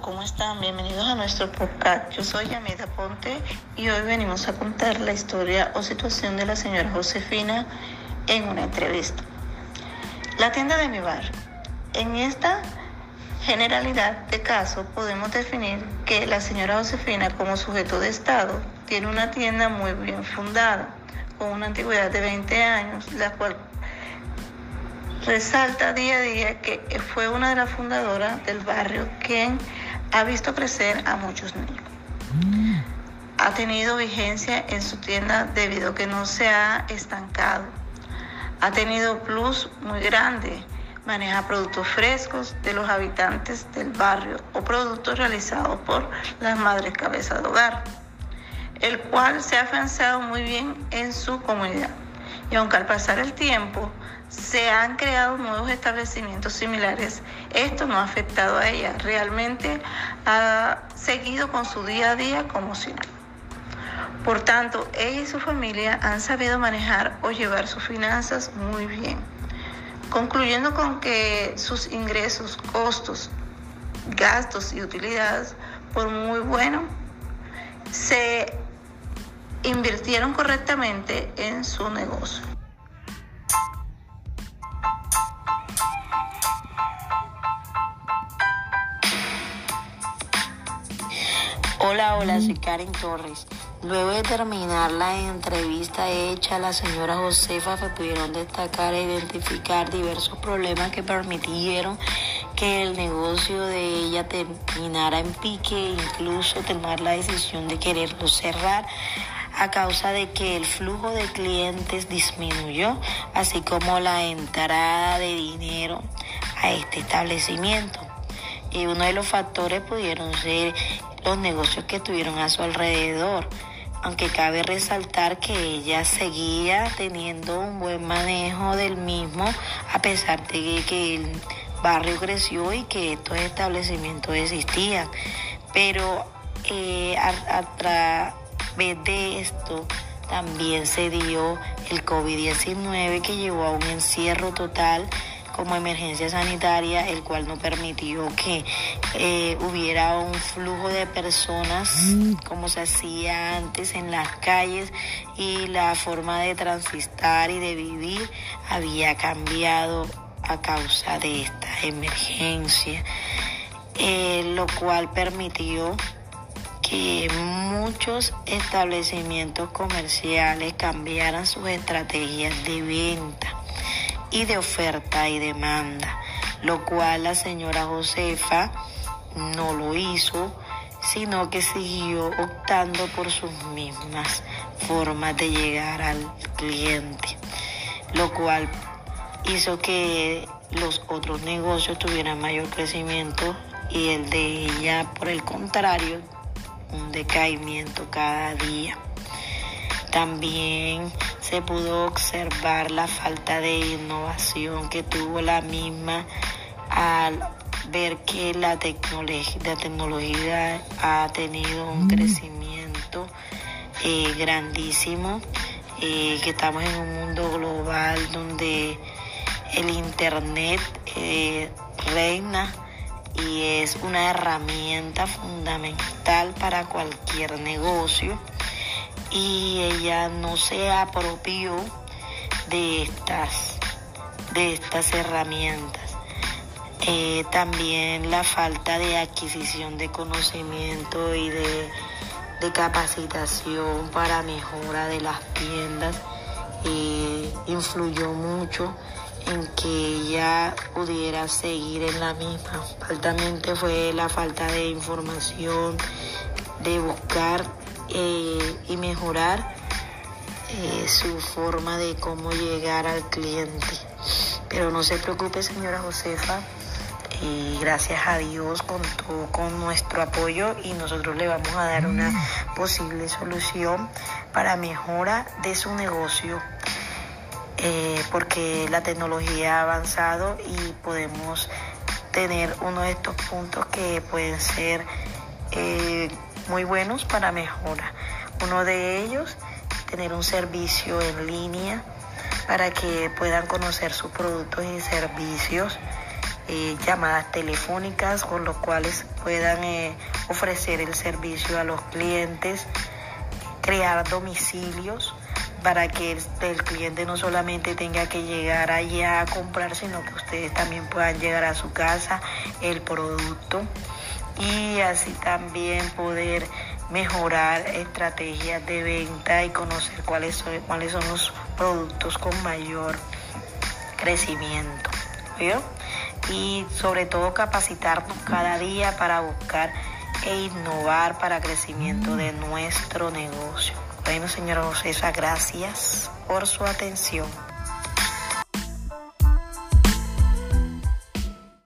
¿cómo están? Bienvenidos a nuestro podcast. Yo soy Yamida Ponte y hoy venimos a contar la historia o situación de la señora Josefina en una entrevista. La tienda de mi bar. En esta generalidad de caso podemos definir que la señora Josefina como sujeto de Estado tiene una tienda muy bien fundada, con una antigüedad de 20 años, la cual resalta día a día que fue una de las fundadoras del barrio quien ha visto crecer a muchos niños. Ha tenido vigencia en su tienda debido a que no se ha estancado. Ha tenido plus muy grande. Maneja productos frescos de los habitantes del barrio o productos realizados por las madres cabezas de hogar, el cual se ha afianzado muy bien en su comunidad. Y aunque al pasar el tiempo se han creado nuevos establecimientos similares. Esto no ha afectado a ella. Realmente ha seguido con su día a día como si no. Por tanto, ella y su familia han sabido manejar o llevar sus finanzas muy bien. Concluyendo con que sus ingresos, costos, gastos y utilidades, por muy bueno, se invirtieron correctamente en su negocio. Hola, hola, soy Karen Torres. Luego de terminar la entrevista hecha, la señora Josefa se pudieron destacar e identificar diversos problemas que permitieron que el negocio de ella terminara en pique, incluso tomar la decisión de quererlo cerrar a causa de que el flujo de clientes disminuyó, así como la entrada de dinero a este establecimiento. Y uno de los factores pudieron ser los negocios que tuvieron a su alrededor, aunque cabe resaltar que ella seguía teniendo un buen manejo del mismo a pesar de que el barrio creció y que estos establecimientos existían. Pero eh, a, través de esto también se dio el COVID-19 que llevó a un encierro total como emergencia sanitaria, el cual no permitió que eh, hubiera un flujo de personas como se hacía antes en las calles y la forma de transistar y de vivir había cambiado a causa de esta emergencia, eh, lo cual permitió que muchos establecimientos comerciales cambiaran sus estrategias de venta y de oferta y demanda, lo cual la señora Josefa no lo hizo, sino que siguió optando por sus mismas formas de llegar al cliente, lo cual hizo que los otros negocios tuvieran mayor crecimiento y el de ella, por el contrario, un decaimiento cada día. También se pudo observar la falta de innovación que tuvo la misma al ver que la tecnología, la tecnología ha tenido un crecimiento eh, grandísimo, eh, que estamos en un mundo global donde el Internet eh, reina y es una herramienta fundamental para cualquier negocio y ella no se apropió de estas, de estas herramientas. Eh, también la falta de adquisición de conocimiento y de, capacitación para mejora de las tiendas eh, influyó mucho en que ella pudiera seguir en la misma. Altamente fue la falta de información, de buscar eh, y mejorar eh, su forma de cómo llegar al cliente. Pero no se preocupe, señora Josefa. y gracias a Dios contó con nuestro apoyo y nosotros le vamos a dar una posible solución para mejora de su negocio. Eh, porque la tecnología ha avanzado y podemos tener uno de estos puntos que pueden ser muy buenos para mejora. Uno de ellos, tener un servicio en línea para que puedan conocer sus productos y servicios eh, llamadas telefónicas con los cuales puedan eh, ofrecer el servicio a los clientes, crear domicilios para que el, cliente no solamente tenga que llegar allá a comprar, sino que ustedes también puedan llegar a su casa el producto y así también poder mejorar estrategias de venta y conocer cuáles son, cuáles son los productos con mayor crecimiento. Y sobre todo capacitarnos cada día para buscar e innovar para crecimiento de nuestro negocio. Bueno, señora José, gracias por su atención.